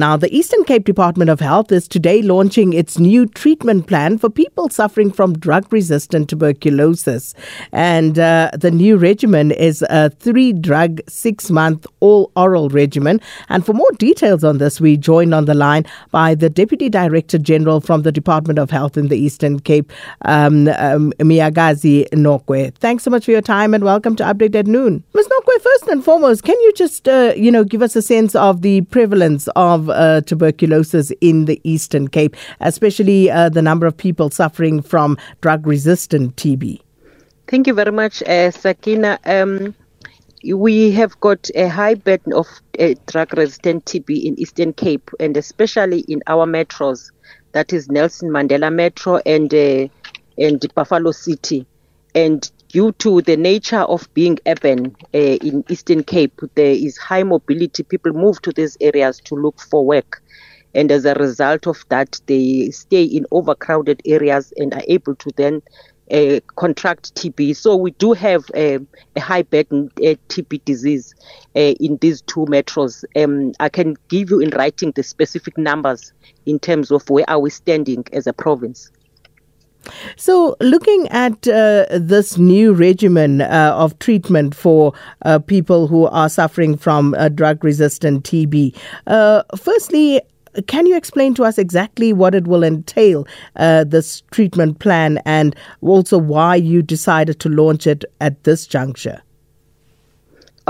Now, the Eastern Cape Department of Health is today launching its new treatment plan for people suffering from drug resistant tuberculosis. And uh, the new regimen is a three drug, six month all oral regimen. And for more details on this, we joined on the line by the Deputy Director General from the Department of Health in the Eastern Cape, um, um, Miyagazi Nokwe. Thanks so much for your time and welcome to Update at Noon. Ms. Nokwe, first and foremost, can you just, uh, you know, give us a sense of the prevalence of uh, tuberculosis in the Eastern Cape, especially uh, the number of people suffering from drug resistant TB? Thank you very much, uh, Sakina. Um, we have got a high burden of uh, drug resistant TB in Eastern Cape and especially in our metros, that is Nelson Mandela Metro and, uh, and Buffalo City. And due to the nature of being urban uh, in Eastern Cape, there is high mobility. People move to these areas to look for work. And as a result of that, they stay in overcrowded areas and are able to then uh, contract TB. So we do have a, a high burden uh, TB disease uh, in these two metros. Um, I can give you in writing the specific numbers in terms of where are we standing as a province. So, looking at uh, this new regimen uh, of treatment for uh, people who are suffering from uh, drug resistant TB, uh, firstly, can you explain to us exactly what it will entail, uh, this treatment plan, and also why you decided to launch it at this juncture?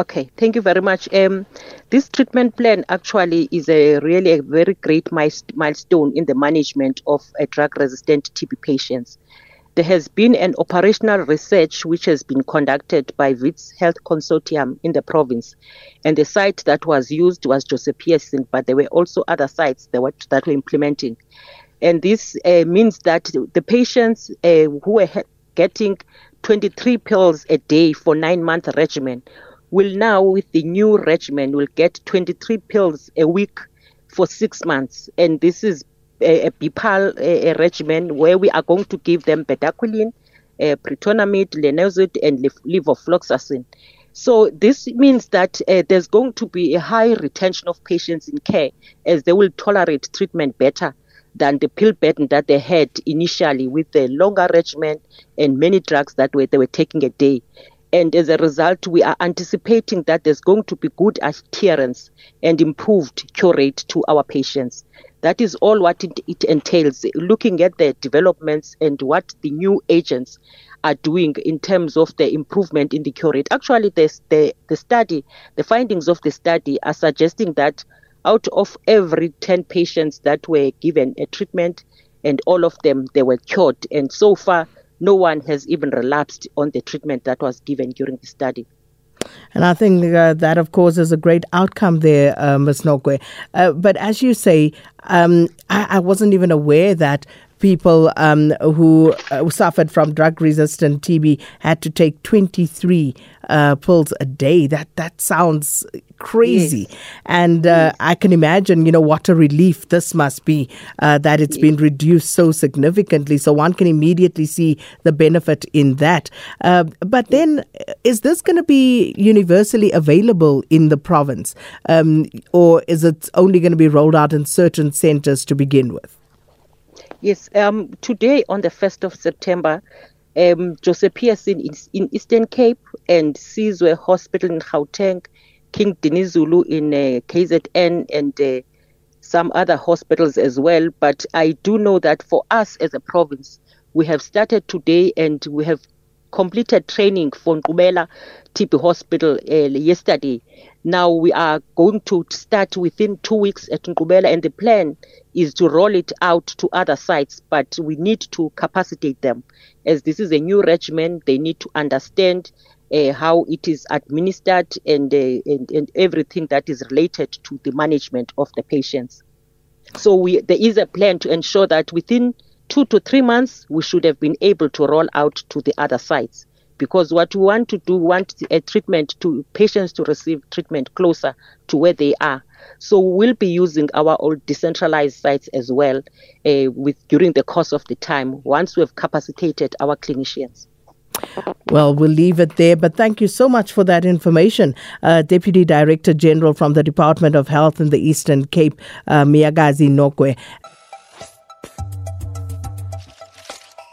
Okay, thank you very much. Um, this treatment plan actually is a really a very great milestone in the management of a drug-resistant TB patients. There has been an operational research which has been conducted by WITS Health Consortium in the province, and the site that was used was Joseph Pearson, but there were also other sites that were, that were implementing. And this uh, means that the patients uh, who were getting 23 pills a day for nine month regimen will now, with the new regimen, will get 23 pills a week for six months. And this is a, a BIPAL a, a regimen where we are going to give them bedaquiline, uh, pretonamide, linezolid, and levofloxacin. So this means that uh, there's going to be a high retention of patients in care as they will tolerate treatment better than the pill burden that they had initially with the longer regimen and many drugs that were, they were taking a day. And as a result, we are anticipating that there's going to be good adherence and improved cure rate to our patients. That is all what it, it entails, looking at the developments and what the new agents are doing in terms of the improvement in the cure rate. Actually, the, the, the study, the findings of the study are suggesting that out of every 10 patients that were given a treatment, and all of them, they were cured. And so far, no one has even relapsed on the treatment that was given during the study. And I think uh, that, of course, is a great outcome there, uh, Ms. Nokwe. Uh, but as you say, um, I, I, wasn't even aware that people um, who uh, suffered from drug resistant TB had to take 23 uh, pills a day. That that sounds crazy. Yes. And uh, yes. I can imagine, you know, what a relief this must be uh, that it's yes. been reduced so significantly. So one can immediately see the benefit in that. Uh, but then, is this going to be universally available in the province? Um, or is it only going to be rolled out in certain centers to begin with? Yes, um, today on the 1st of September, um, Joseph Pearson is in Eastern Cape and Sizwe Hospital in Gauteng, King Dinizulu in uh, KZN, and uh, some other hospitals as well. But I do know that for us as a province, we have started today and we have completed training for Nkqubela TB Hospital uh, yesterday. Now we are going to start within two weeks at Nkqubela, and the plan is to roll it out to other sites, but we need to capacitate them. As this is a new regimen, they need to understand uh, how it is administered and, uh, and, and everything that is related to the management of the patients. So we, there is a plan to ensure that within two to three months, we should have been able to roll out to the other sites because what we want to do, we want a treatment to patients to receive treatment closer to where they are. So we'll be using our old decentralized sites as well uh, with during the course of the time once we've capacitated our clinicians. Well, we'll leave it there, but thank you so much for that information. Uh, Deputy Director General from the Department of Health in the Eastern Cape, uh, Miyagazi Nokwe.